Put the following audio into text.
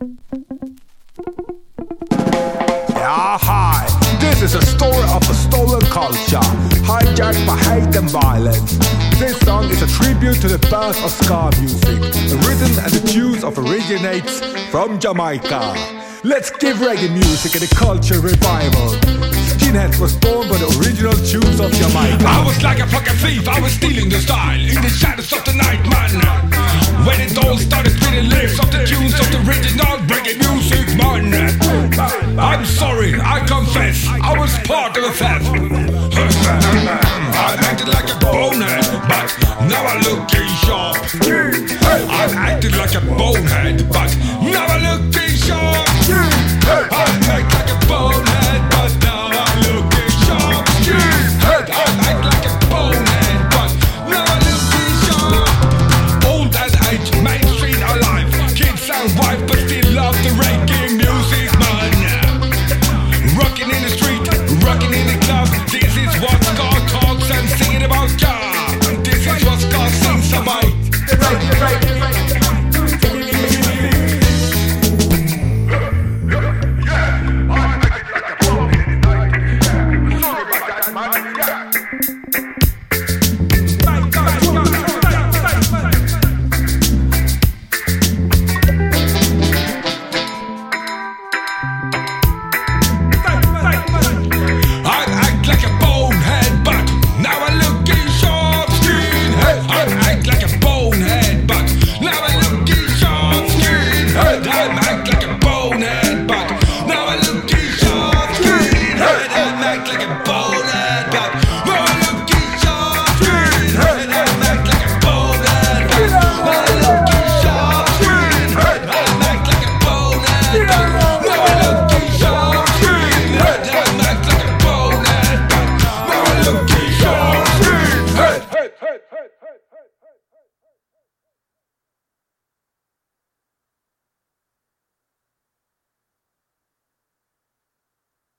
Yeah, hi. This is a story of a stolen culture, hijacked by hate and violence. This song is a tribute to the birth of ska music. The rhythm and the tunes of originates from Jamaica. Let's give reggae music and a culture revival. Skinheads was born by the original tunes of Jamaica. I was like a fucking thief, I was stealing the style in the shadows of I'm sorry, I confess, I was part of a theft. I acted like a bonehead, but now I look sharp. I acted like a bonehead, but